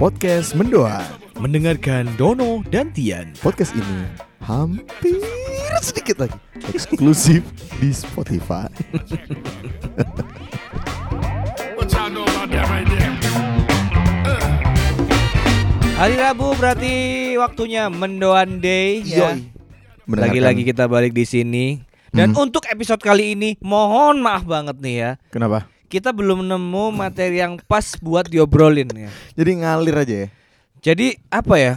Podcast Mendoan. Mendengarkan Dono dan Tian. Podcast ini hampir sedikit lagi eksklusif di Spotify. Hari Rabu berarti waktunya Mendoan Day ya. Lagi-lagi kita balik di sini. Dan Hmm. untuk episode kali ini mohon maaf banget nih ya. Kenapa? Kita belum nemu materi yang pas buat diobrolin ya. Jadi ngalir aja ya. Jadi apa ya?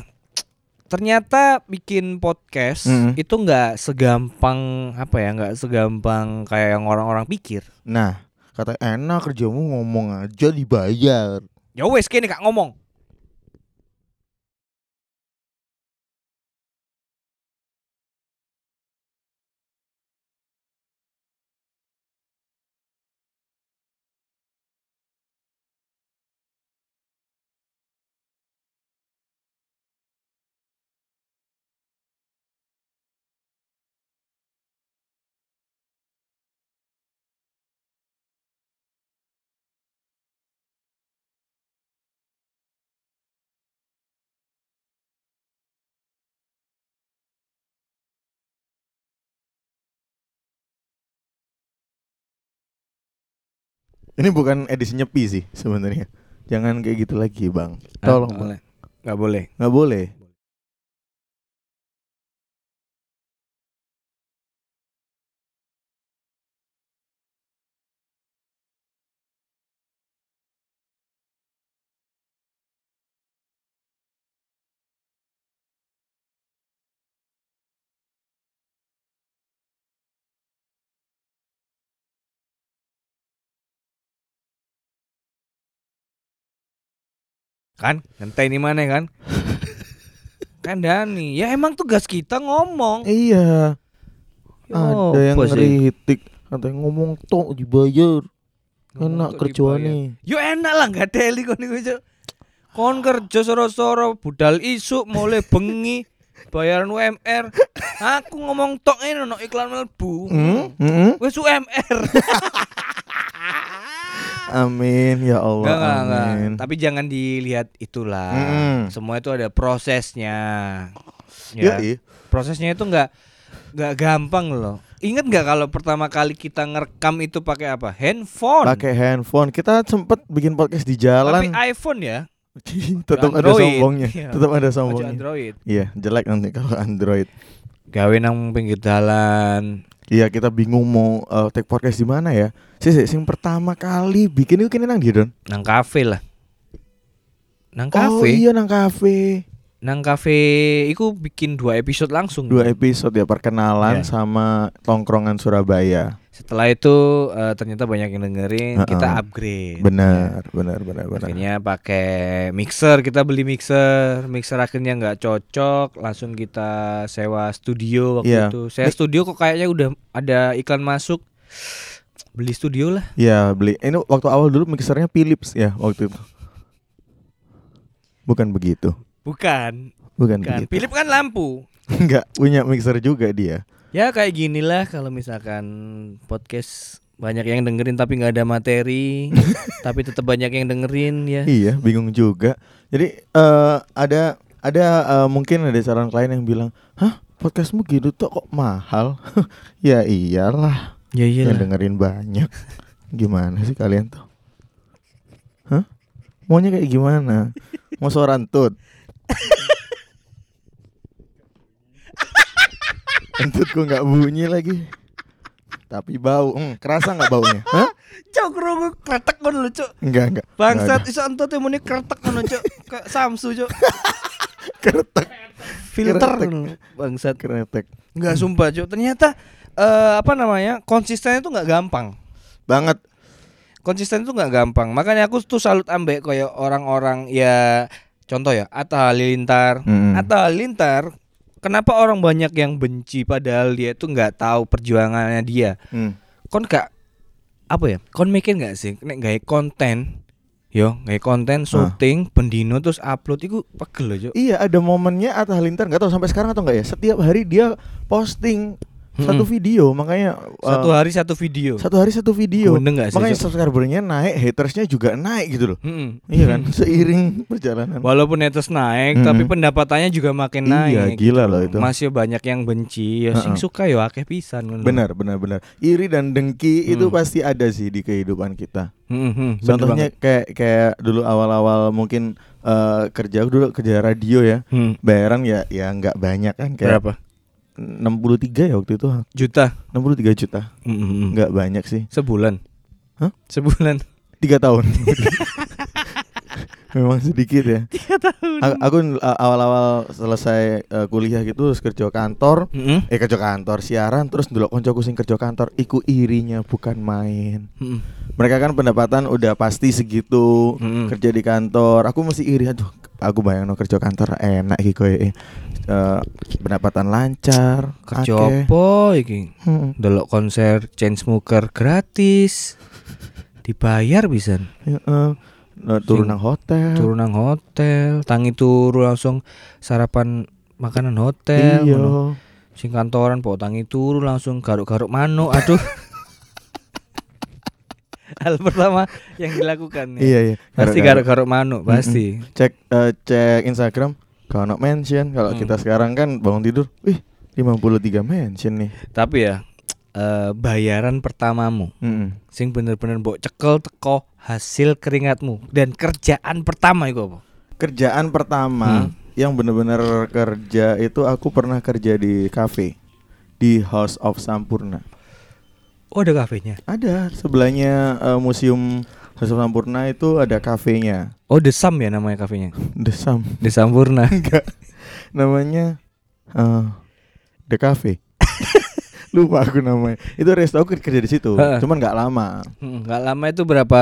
Ternyata bikin podcast Mm. itu nggak segampang apa ya? nggak segampang kayak yang orang-orang pikir. Nah, kata enak kerjamu ngomong aja dibayar. Ya wes kini kak ngomong. Ini bukan edisi nyepi sih sebenarnya. Jangan kayak gitu lagi, Bang. Tolong, Ah, Bang. boleh. Nggak boleh. Nggak boleh. Kan? Ngenteni mana kan? kan Dani. Ya emang tugas kita ngomong. Iya. Ya Ada yang ngeritik, katanya ngomong tok dibayar. Enak tuh kerjaannya. Yo enak lah nggak teli kon niku Cuk. Kon kerja soro-soro budal isuk mulai bengi bayaran UMR. Aku ngomong tok ini no iklan melbu. Hmm? Hmm? Wes UMR. Amin ya Allah. Enggak. amin. Tapi jangan dilihat itulah. Mm-mm. Semua itu ada prosesnya. Ya, Ya. Prosesnya itu enggak enggak gampang loh. Ingat nggak kalau pertama kali kita ngerekam itu pakai apa? Handphone. Pakai handphone. Kita sempet bikin podcast di Tapi jalan. iPhone ya. Tetap ada sombongnya. Iya. Tetap ada sombongnya. Android. Iya, jelek nanti kalau Android. Gawe nang pinggir jalan. Iya, kita bingung mau uh, take podcast di mana ya. Sih, sih, sing pertama kali bikin itu kini nang di Don. Nang kafe lah. Nang Oh kafe. iya nang kafe. Nang kafe iku bikin dua episode langsung. Dua episode ya perkenalan Iya. sama tongkrongan Surabaya. Setelah itu eh, ternyata banyak yang dengerin, Heeh. kita upgrade. Benar, benar, benar, benar. Akhirnya pakai mixer, kita beli mixer, mixer akhirnya nggak cocok, langsung kita sewa studio waktu Iya. itu. Saya studio kok kayaknya udah ada iklan masuk. Beli studio lah. Iya, beli. Ini waktu awal dulu mixernya Philips ya waktu itu. Bukan begitu. Bukan, Bukan kan. begitu. Philip kan lampu. Enggak punya mixer juga dia. Ya kayak gini lah kalau misalkan podcast banyak yang dengerin tapi nggak ada materi, tapi tetap banyak yang dengerin ya. Iya, bingung juga. Jadi eh ada ada eh, mungkin ada saran klien yang bilang, "Hah, podcastmu gitu tuh kok mahal?" ya iyalah, Ya yang dengerin banyak. Gimana sih kalian tuh? Hah? Maunya kayak gimana? Mau sorantut? Entutku nggak bunyi lagi. Tapi bau. Hmm, kerasa nggak baunya? Hah? Cok krungu kretek ngono lho, Cok. Enggak, enggak. Bangsat iso entot muni kretek ngono, Cok. Kayak Samsu, Cok. Filter Kretek. ngono. Bangsat. kretek. Enggak sumpah, Cok. Ternyata eh apa namanya? Konsistennya itu nggak gampang. Banget. Konsisten itu nggak gampang. Makanya aku tuh salut ambek kayak orang-orang ya contoh ya Atta Halilintar. Mm-mm. Atta Halilintar kenapa orang banyak yang benci padahal dia itu nggak tahu perjuangannya dia. Hmm. Kon gak apa ya? Kon mikir nggak sih nek gawe konten Yo, gawe konten syuting, pendino terus upload iku pegel Cok. Iya ada momennya Atta Halilintar nggak tahu sampai sekarang atau enggak ya. Setiap hari dia posting satu video makanya Satu eh, hari satu video. satu hari satu video. Nggak sih, Makanya subscribernya naik, hatersnya juga naik gitu loh. Mm-mm. Iya kan, seiring perjalanan. Walaupun haters naik, Mm-mm. tapi pendapatannya juga makin Iya, naik. gila gitu. loh itu. Masih banyak yang benci, ya sing Heeh. suka ya akeh pisan. Benar, benar, benar. Iri dan dengki itu Hmm. pasti ada sih di kehidupan kita. Mm-mm, bener Contohnya kayak kayak dulu awal-awal mungkin eh, kerja dulu kerja radio ya. Hmm. Bayaran ya ya nggak banyak kan kayak Berapa? 63 ya waktu itu. Juta. 63 juta. Mm-mm. Nggak banyak sih. Sebulan. Hah? Sebulan. Tiga tahun. Memang sedikit ya. Tiga tahun. A- Aku awal-awal selesai uh, kuliah gitu terus kerja kantor. Mm-mm. Eh kerja kantor siaran terus dulu koncoku sing kerja kantor iku irinya bukan main. Mm-mm. Mereka kan pendapatan udah pasti segitu Mm-mm. kerja di kantor. Aku mesti iri aduh. Aku bayang no kerja kantor enak iki koyo eh, pendapatan lancar. Apa iki? Hmm. Delok konser Chainsmoker gratis. Dibayar bisa. Heeh. Nah, turun nang hotel. Turun nang hotel, tangi turu langsung sarapan makanan hotel. Iya. Sing kantoran po tangi turu langsung garuk-garuk manuk. Aduh. Hal pertama yang dilakukan ya. Iya iya. Pasti Garuk-garuk. manuk, pasti. cek eh, cek Instagram kalau mention kalau Hmm. kita sekarang kan bangun tidur wih 53 mention nih Tapi ya eh, bayaran pertamamu Mm-mm. sing bener-bener mbok cekel teko hasil keringatmu dan kerjaan pertama itu apa? kerjaan pertama Hmm. yang bener-bener kerja itu aku pernah kerja di cafe di House of Sampurna Oh ada kafenya. ada sebelahnya eh, museum Of Sampurna itu ada kafenya Oh The Sam ya namanya kafenya. The Sam The Sampurna. enggak namanya eh, The Cafe lupa aku namanya itu resto aku kerja di situ cuman nggak lama Hmm, Nggak lama itu berapa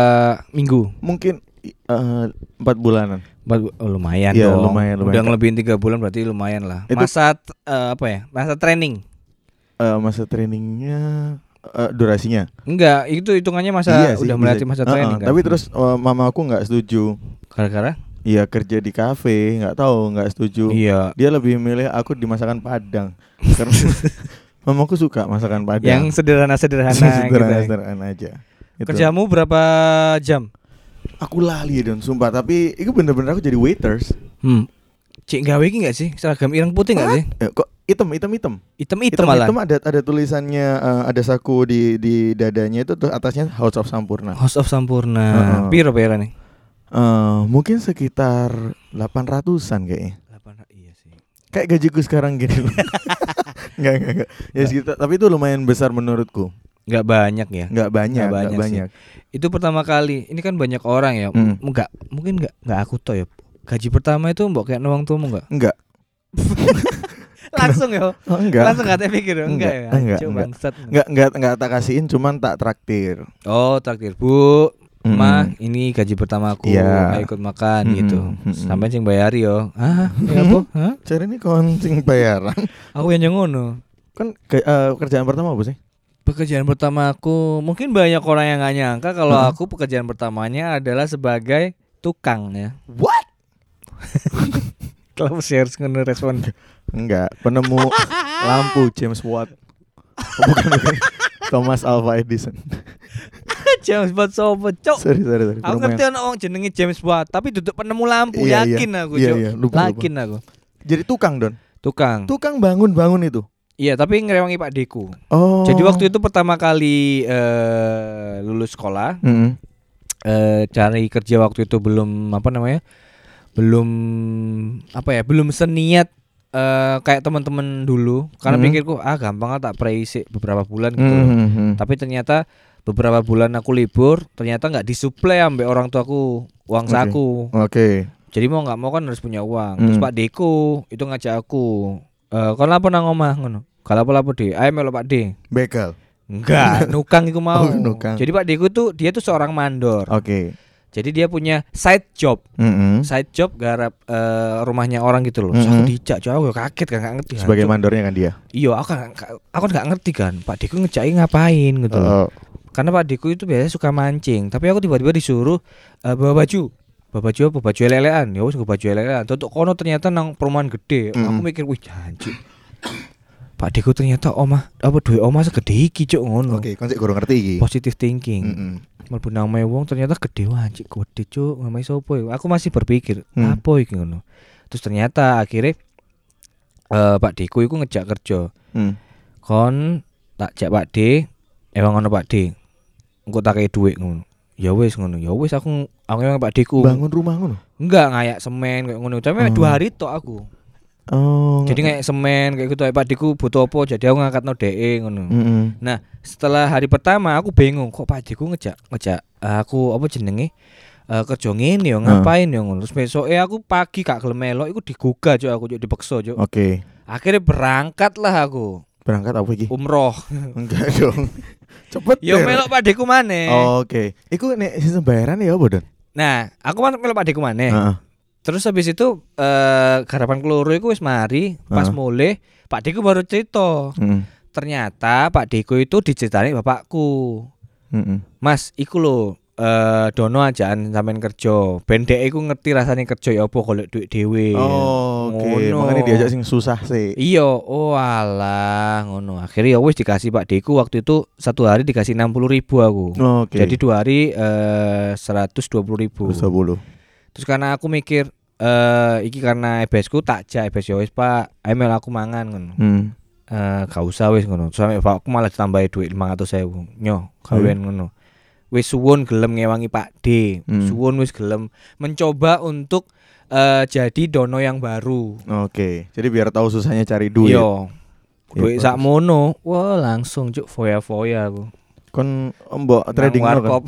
minggu? mungkin eh, empat bulanan Empat- oh, lumayan Iya, dong. lumayan, lumayan. Udah ngelebihin tiga bulan berarti lumayan lah. Itu- Masa eh, apa ya? Masa training? Eh, masa trainingnya eh, durasinya Enggak, itu hitungannya masa Iya sih, udah melatih masa training kan. tapi terus eh, mama aku nggak setuju gara-gara? Iya kerja di kafe nggak tahu nggak setuju Iya. dia lebih milih aku di masakan Padang karena mamaku suka masakan Padang Yang sederhana-sederhana gitu. sederhana ya. sederhana aja Gitu. Kerjamu berapa jam? aku lali don sumpah tapi itu bener-bener aku jadi waiters Hmm. Cik gawe enggak sih? Seragam ireng putih enggak sih? Eh, kok hitam hitam hitam Hitam-hitam malah. hitam ada ada tulisannya eh, ada saku di di dadanya itu terus atasnya House of Sampurna House of Sampurna. Heeh. Piro bayarane? Eh, mungkin sekitar 800-an kayaknya Delapan iya sih. kayak gajiku sekarang gini. Enggak, enggak, enggak. Ya sekitar, tapi itu lumayan besar menurutku. Enggak banyak ya. Enggak banyak, Nggak enggak banyak banyak. Itu pertama kali. Ini kan banyak orang ya. Hmm. Enggak, mungkin enggak enggak aku toh ya. Gaji pertama itu mbok kayak nuang tuamu enggak? Enggak. Langsung ya. Oh, enggak. Langsung enggak pikir ya? enggak, ya. Enggak, Cuk, enggak. bangsat. Enggak, enggak, enggak tak kasihin cuman tak traktir. Oh, traktir. Bu, Mm-mm. Ma, ini gaji pertama aku. Ayo ikut makan Mm-mm, gitu. mm-mm. Sampai sing bayari yo. Ah, ya apa? Hah? Cari ini koncing bayaran. Aku yang ngono. Kan ke- eh, kerjaan pertama apa sih? Pekerjaan pertama aku mungkin banyak orang yang nggak nyangka kalau Heeh. aku pekerjaan pertamanya adalah sebagai tukang ya. What? Kalau share ngono respon. Enggak, penemu lampu James Watt. Oh, bukan, bukan. Thomas Alva Edison. James Watt sopo, Cok? sorry, sorry, sorry. Aku ngerti ana wong jenenge James Watt, tapi duduk penemu lampu, Iya, iya. yakin aku, Iya, Cok. iya, lupa, Yakin aku. Jadi tukang, Don. Tukang. Tukang bangun-bangun itu. Iya, tapi ngerewangi Pak Deku. Oh. Jadi waktu itu pertama kali eh, lulus sekolah, Mm-mm. eh, cari kerja waktu itu belum apa namanya? Belum apa ya? Belum seniat eh, kayak teman-teman dulu karena Hmm. pikirku ah gampang lah tak preisi beberapa bulan gitu. Mhm. Tapi ternyata beberapa bulan aku libur, ternyata nggak disuplai ambek orang tuaku uang Oke. saku. Oke. Jadi mau nggak mau kan harus punya uang. Terus Hmm. Pak Deko itu ngajak aku. Eh, kon lapo nang omah ngono. Kalau apa lapo de, ayo melo Pak De. Begal. Enggak, nukang iku mau. Oh, nukang. Jadi Pak Deko tuh dia tuh seorang mandor. Oke. Jadi dia punya side job. Mm-mm. Side job garap eh, rumahnya orang gitu loh. Terus Mm-mm. aku dijak, Cok, aku kaget kan nggak ngerti. Sebagai Cok. mandornya kan dia. Iya, aku aku nggak ngerti kan. Pak Deko ngejaki ngapain gitu. loh. Oh, Karena Pak Deko itu biasanya suka mancing, tapi aku tiba-tiba disuruh eh, bawa baju. Bawa baju apa? Baju lelean. Ya wis baju lelean. Tutuk kono ternyata nang perumahan gede. Mm. Aku mikir, wih janji. Pak Deku ternyata omah apa duit omah segede iki cuk ngono. Oke, sik kurang ngerti iki. Positive thinking. Mm-mm. Mlebu nang wong ternyata gede wah anjir gede cuk. Omahe sopo ya? Aku masih berpikir, Hmm. apa iki ngono. Terus ternyata akhirnya eh Pak Deku iku ngejak kerja. Hmm. Kon tak jak Pak D, emang ngono Pak D. Engko tak kei dhuwit ngono. Ya wis ngono. Ya wis aku aku emang Pak Deku. Bangun rumah ngono. Enggak ngayak semen kayak ngono. Tapi Oh. dua hari tok aku. Oh. Jadi ngayak semen kayak gitu Pak Deku butuh apa jadi aku ngangkatno DE ngono. Mm-mm. Nah, setelah hari pertama aku bingung kok Pak Deku ngejak ngejak aku apa jenenge eh kerja ngene yo ngapain yo ngono. Terus besok aku pagi gak gelem melok iku digugah cuk aku cuk dipeksa cuk. Oke. Akhirnya berangkat lah aku Berangkat apa iki? umroh. Enggak dong. Cepet. Yo melok Pak Deku maneh. Oke. Iku nek sistem bayaran ya apa, Don? Nah, aku melok Pak Deku maneh. Heeh. Terus habis itu eh garapan keloro iku wis mari, pas Heeh. mulai Pak Deku baru cerita. Heeh. Ternyata Pak Deku itu diceritani bapakku. Mas, iku lho eh dono ajaan sampean kerja. Ben dhek iku ngerti rasane kerja ya apa golek duit dhewe. Oh, oke. Ngono. Makanya diajak sing susah sih. Iya, oh alah ngono. Akhirnya ya wis dikasih Pak Deku waktu itu satu hari dikasih 60 ribu aku. Oke. Jadi dua hari eh 120 ribu. 10. Terus karena aku mikir eh iki karena EBS ku tak jak EBS ya wis Pak, mel aku mangan ngono. Hmm. Eh gak usah wis ngono. Sampai Pak aku malah ditambahi duit 500.000. Nyo, gawean ngono. Wis suwun gelem ngewangi Pak D. Hmm. Suwun wis gelem mencoba untuk eh jadi dono yang baru. Oke. Jadi biar tahu susahnya cari duit. Yo. Ya, Duit bagus. sak mono. Wah, langsung cuk foya-foya aku. Kon mbok trading nang warkop.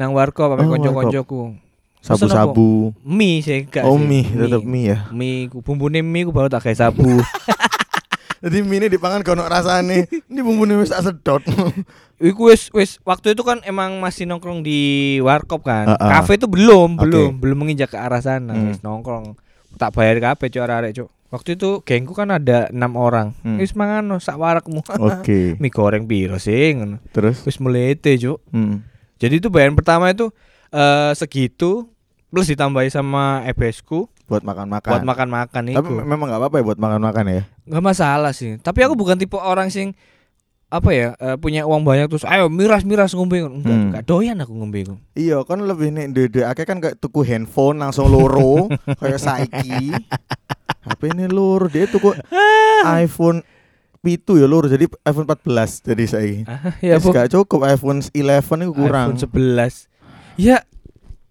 Nang warkop Oh, sampe kanca-kancaku. Sabu-sabu. Mie sih gak Oh, mie, tetep mie ya. Mie ku bumbune mie ku baru tak kayak sabu. Jadi mie ini dipangan kono rasane. Ini bumbunya wis tak sedot. Iku wis wis waktu itu kan emang masih nongkrong di warkop kan. Kafe itu belum, belum, belum menginjak ke arah sana. Hmm. Wis nongkrong. Tak bayar kafe cuk arek cuk. Waktu itu gengku kan ada enam orang. Hmm. Wis mangan sak warakmu. Oke. mie goreng piro sih ngono. Terus Wis melete cuk. hmm. Jadi itu bayaran pertama itu eh segitu plus ditambahi sama EBS ku buat makan-makan. buat makan-makan Tapi itu. me- memang nggak apa-apa ya buat makan-makan ya. Gak masalah sih. Tapi aku bukan tipe orang sing apa ya eh, punya uang banyak terus ayo miras-miras ngombe enggak Hmm. enggak doyan aku ngombe. Iya, kan lebih nih dede akeh kan kayak tuku handphone langsung loro kayak saiki. HP ini loro dia tuku iPhone pitu ya loro jadi iPhone 14 jadi saiki. Ah, ya gak cukup iPhone 11 itu kurang. iPhone 11. Ya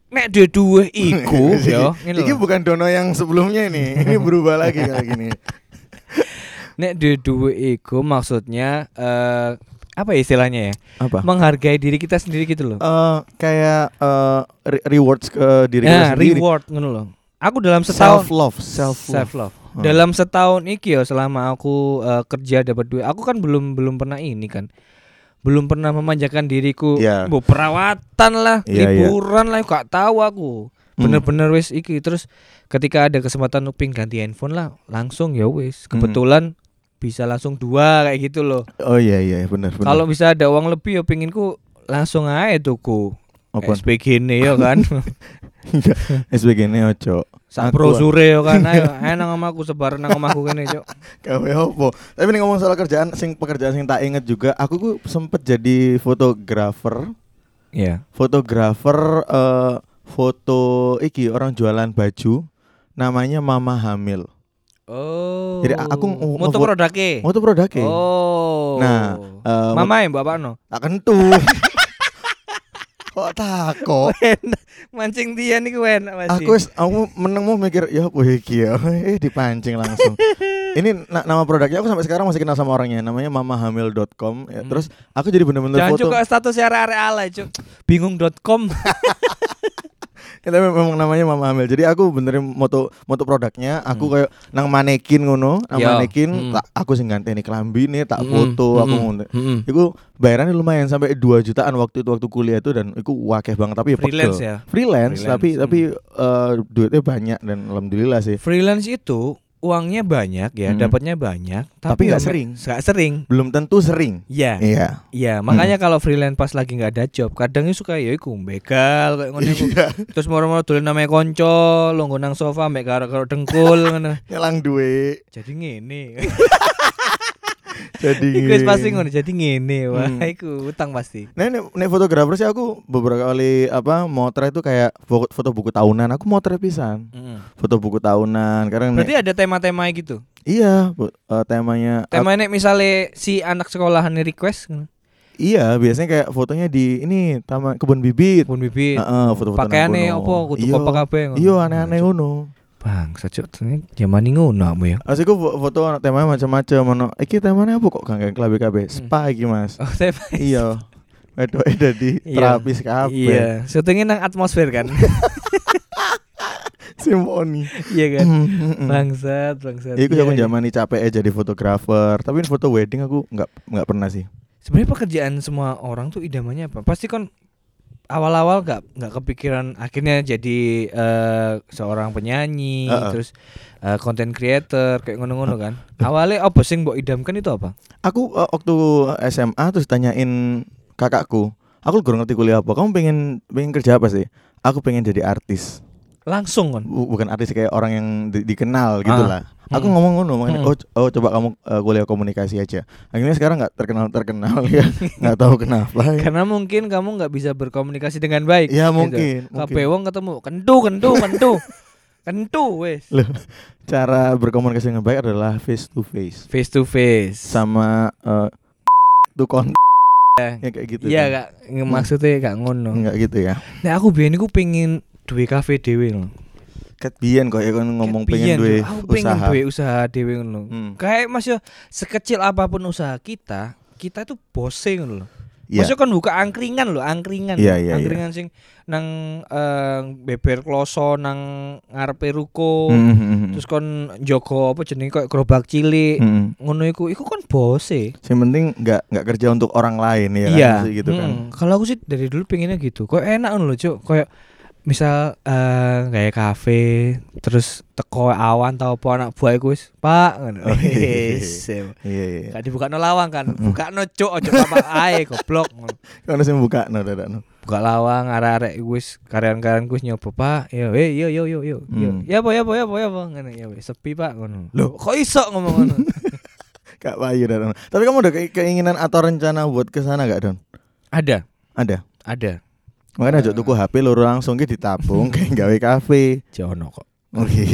nek dua dua iku yo ngene Ini lho. bukan dono yang sebelumnya ini. Ini berubah lagi kayak gini. Nek dua dua iku maksudnya eh apa ya istilahnya ya? Apa? Menghargai diri kita sendiri gitu loh. Eh kayak eh, re- rewards ke diri kita Nah, sendiri. reward ngono loh. Aku dalam Self setahun love, self self love. love. Dalam setahun iki ya selama aku eh, kerja dapat duit, aku kan belum belum pernah ini kan. Belum pernah memanjakan diriku. Iya. Bu, perawatan lah, Iya, iya. liburan lah, gak tahu aku. Hmm. Bener-bener wis iki terus ketika ada kesempatan uping ganti handphone lah, langsung ya wis. Hmm. Kebetulan bisa langsung dua kayak gitu loh. Oh iya iya benar benar. Kalau bisa ada uang lebih ya pinginku langsung aja tuku. apa? SPG ini ya kan. SBG ini ojo. Aku- brosure ya kan. Ayo, nang omahku sebar nang omahku kene, Cuk. Gawe opo? Tapi nih ngomong soal kerjaan sing pekerjaan sing tak inget juga, aku ku sempet jadi fotografer. Iya. Fotografer eh foto iki orang jualan baju namanya Mama Hamil. Oh. Jadi aku moto produknya. Foto produknya. Oh. Nah, eh, Mama ya Bapak no. tak kentu. Kok takok? Mancing dia nih enak masih. Aku aku meneng mau mikir ya apa iki ya. Eh dipancing langsung. Ini na- nama produknya aku sampai sekarang masih kenal sama orangnya. Namanya mamahamil.com. Ya, Hmm. Terus aku jadi bener-bener Jangan foto. juga status area-area ala, Cuk. Bingung.com. Ya, tapi memang namanya Mama Hamil. Jadi aku benerin moto moto produknya, aku Hmm. kayak nang manekin ngono, nang Yo, manekin, hmm. tak aku sing ganteni kelambi nih, tak Mm-mm, foto, aku mm-mm, ngono. mm-mm. Iku bayarannya lumayan sampai 2 jutaan waktu itu waktu kuliah itu dan iku wakeh banget tapi ya pegel. Freelance ya. Freelance, Freelance, tapi hmm. tapi eh, duitnya banyak dan alhamdulillah sih. Freelance itu uangnya banyak ya, Hmm. dapatnya banyak, Tapi nggak sering. Nggak sering. Belum tentu sering. Iya. Iya. Iya, makanya kalau freelance pas lagi nggak ada job, kadang itu suka ya iku begal kayak ngono. Iya. Terus moro-moro dolen namanya konco, longgo nang sofa mek karo karo dengkul ngono. Nyelang duit. Jadi ngene. jadi Iku wis pasti ngono, jadi ngene. Wah, Hmm. iku utang pasti. Nek, nek fotografer sih aku beberapa kali apa motret itu kayak foto, foto buku tahunan. Aku motret pisan. Foto buku tahunan karena nek- Berarti ada tema-tema gitu. iya bu- eh, temanya Tema nek misalnya si anak sekolahan request iya biasanya kayak fotonya di ini taman kebun bibit. Pun bibit. Heeh, foto-foto nang Pakaiane kono. apa kudu Iya. apa kabeh ngono. Iya aneh-aneh ngono. Bang, sejak zaman ini ngono kamu ya. Asliku fo- foto anak temanya macam-macam ono. Iki temanya apa kok gak kelabe kabeh? Hmm. Spa iki, Mas. Oh, tema. iya. Wedoke dadi Iya. terapis kabeh. Iya, syutingnya nang atmosfer kan. Simfoni. iya kan. Mm-mm. Bangsat, bangsat. Iku Iya, aku iya. zaman capek ya jadi fotografer. Tapi foto wedding aku nggak nggak pernah sih. Sebenarnya pekerjaan semua orang tuh idamannya apa? Pasti kan awal-awal nggak nggak kepikiran akhirnya jadi eh, seorang penyanyi, Heeh. terus eh, content creator kayak ngono-ngono kan. Awalnya apa sih mbok idamkan itu apa? Aku eh, waktu SMA terus tanyain kakakku, aku kurang ngerti kuliah apa. Kamu pengen pengen kerja apa sih? Aku pengen jadi artis. Langsung kan. Bu- Bukan artis kayak orang yang di- dikenal gitu Ah. lah. Aku Hmm. ngomong ngono, Hmm. oh, oh coba kamu eh, kuliah komunikasi aja. Akhirnya sekarang nggak terkenal terkenal ya, nggak tahu kenapa. ya. Karena mungkin kamu nggak bisa berkomunikasi dengan baik. Ya gitu. mungkin. Kabeh wong ketemu kentu kentu kentu. kentu wes. Loh, cara berkomunikasi dengan baik adalah face to face Face to face. sama eh to kon ya kayak gitu. Iya kan. kak, maksudnya kak ngono. Enggak gitu ya. Nah aku biyen iku pengen duwe kafe dhewe lho. Ket biyen kok ya ngomong Ket pengen duwe aku pengen usaha. duwe usaha dhewe ngono. Hmm. Kayak Mas yo sekecil apa pun usaha kita, kita itu bose ngono lho. Iya. Maksudnya kan buka angkringan lho, angkringan. Iya, lho. iya, iya. angkringan sing nang eh, beber kloso nang ngarepe ruko. Hmm, hmm, Terus kon jogo apa jenenge kayak gerobak cilik. hmm. Ngono iku, iku kan bose. Yang penting nggak nggak kerja untuk orang lain ya iya. kan gitu kan. Hmm. Kalau aku sih dari dulu pengennya gitu. Kok enak ngono lho, Cuk. Kayak misal eh kayak kafe terus teko awan tau apa anak buah iku wis, Pak ngono. Oh, iya, iya. Wis. Iya iya. Gak dibuka no lawang kan. Buka no cuk ojo apa ae goblok. Kan sing buka no dadak no. Buka lawang arek-arek iku wis karyawan-karyawan ku nyoba, Pak. Yo eh yo yo yo yo. yo. Ya apa ya apa ya apa ya apa ngono ya wis sepi, Pak ngono. Loh, kok iso ngomong ngono? Kak Bayu no. Tapi kamu ada ke- keinginan atau rencana buat ke sana gak, Don? ada, Ada. ada. Makanya aja tuku HP loro langsung ki ditabung kayak gawe kafe. Jono kok. Oke.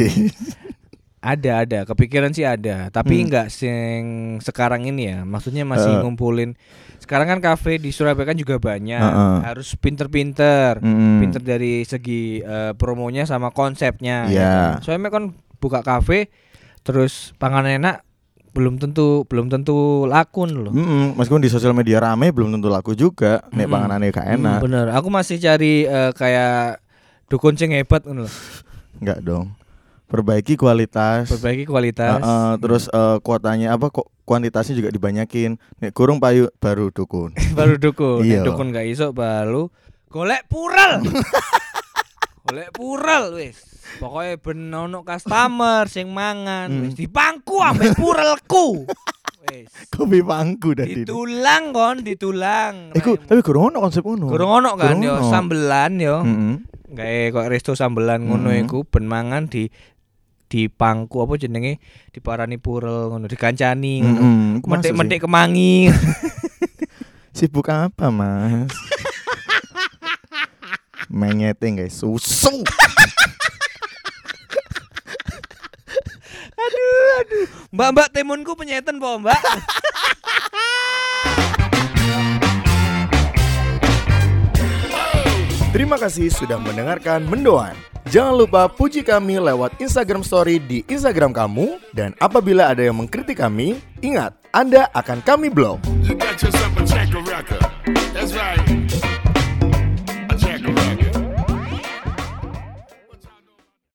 Ada ada kepikiran sih ada tapi Hmm. enggak sing sekarang ini ya maksudnya masih Eh. ngumpulin sekarang kan kafe di Surabaya kan juga banyak Heeh. harus pinter-pinter Mm. pinter dari segi eh, promonya sama konsepnya ya Iya. kan? soalnya kan buka kafe terus pangan enak belum tentu belum tentu lakun loh Mm-mm, meskipun di sosial media rame belum tentu laku juga. Nek Mm-mm. panganannya gak enak. Hmm, bener aku masih cari eh, kayak dukun sing hebat ngono loh. Enggak dong. Perbaiki kualitas. perbaiki kualitas Heeh, terus eh, kuotanya apa kok kuantitasnya juga dibanyakin. Nek kurung payu baru dukun. baru dukun Iya. Nek dukun gak iso baru golek pural golek pural wis pokoknya ben ono customer sing mangan Hmm. wis dipangku ambek purelku wis Kopi pangku dari. ditulang kon ditulang Iku tapi kurang ono konsep ngono. Kurang ono kan yo ono. sambelan yo Mm-mm. gawe kok resto sambelan ngono Hmm. iku ben mangan di di pangku apa jenenge diparani purel ngono dikancani ngono masuk sih. metik-metik kemangi Sibuk apa, Mas? Menyete guys, susu. aduh aduh mbak mbak temunku penyetan po mbak Terima kasih sudah mendengarkan Mendoan. Jangan lupa puji kami lewat Instagram Story di Instagram kamu dan apabila ada yang mengkritik kami, ingat Anda akan kami blok.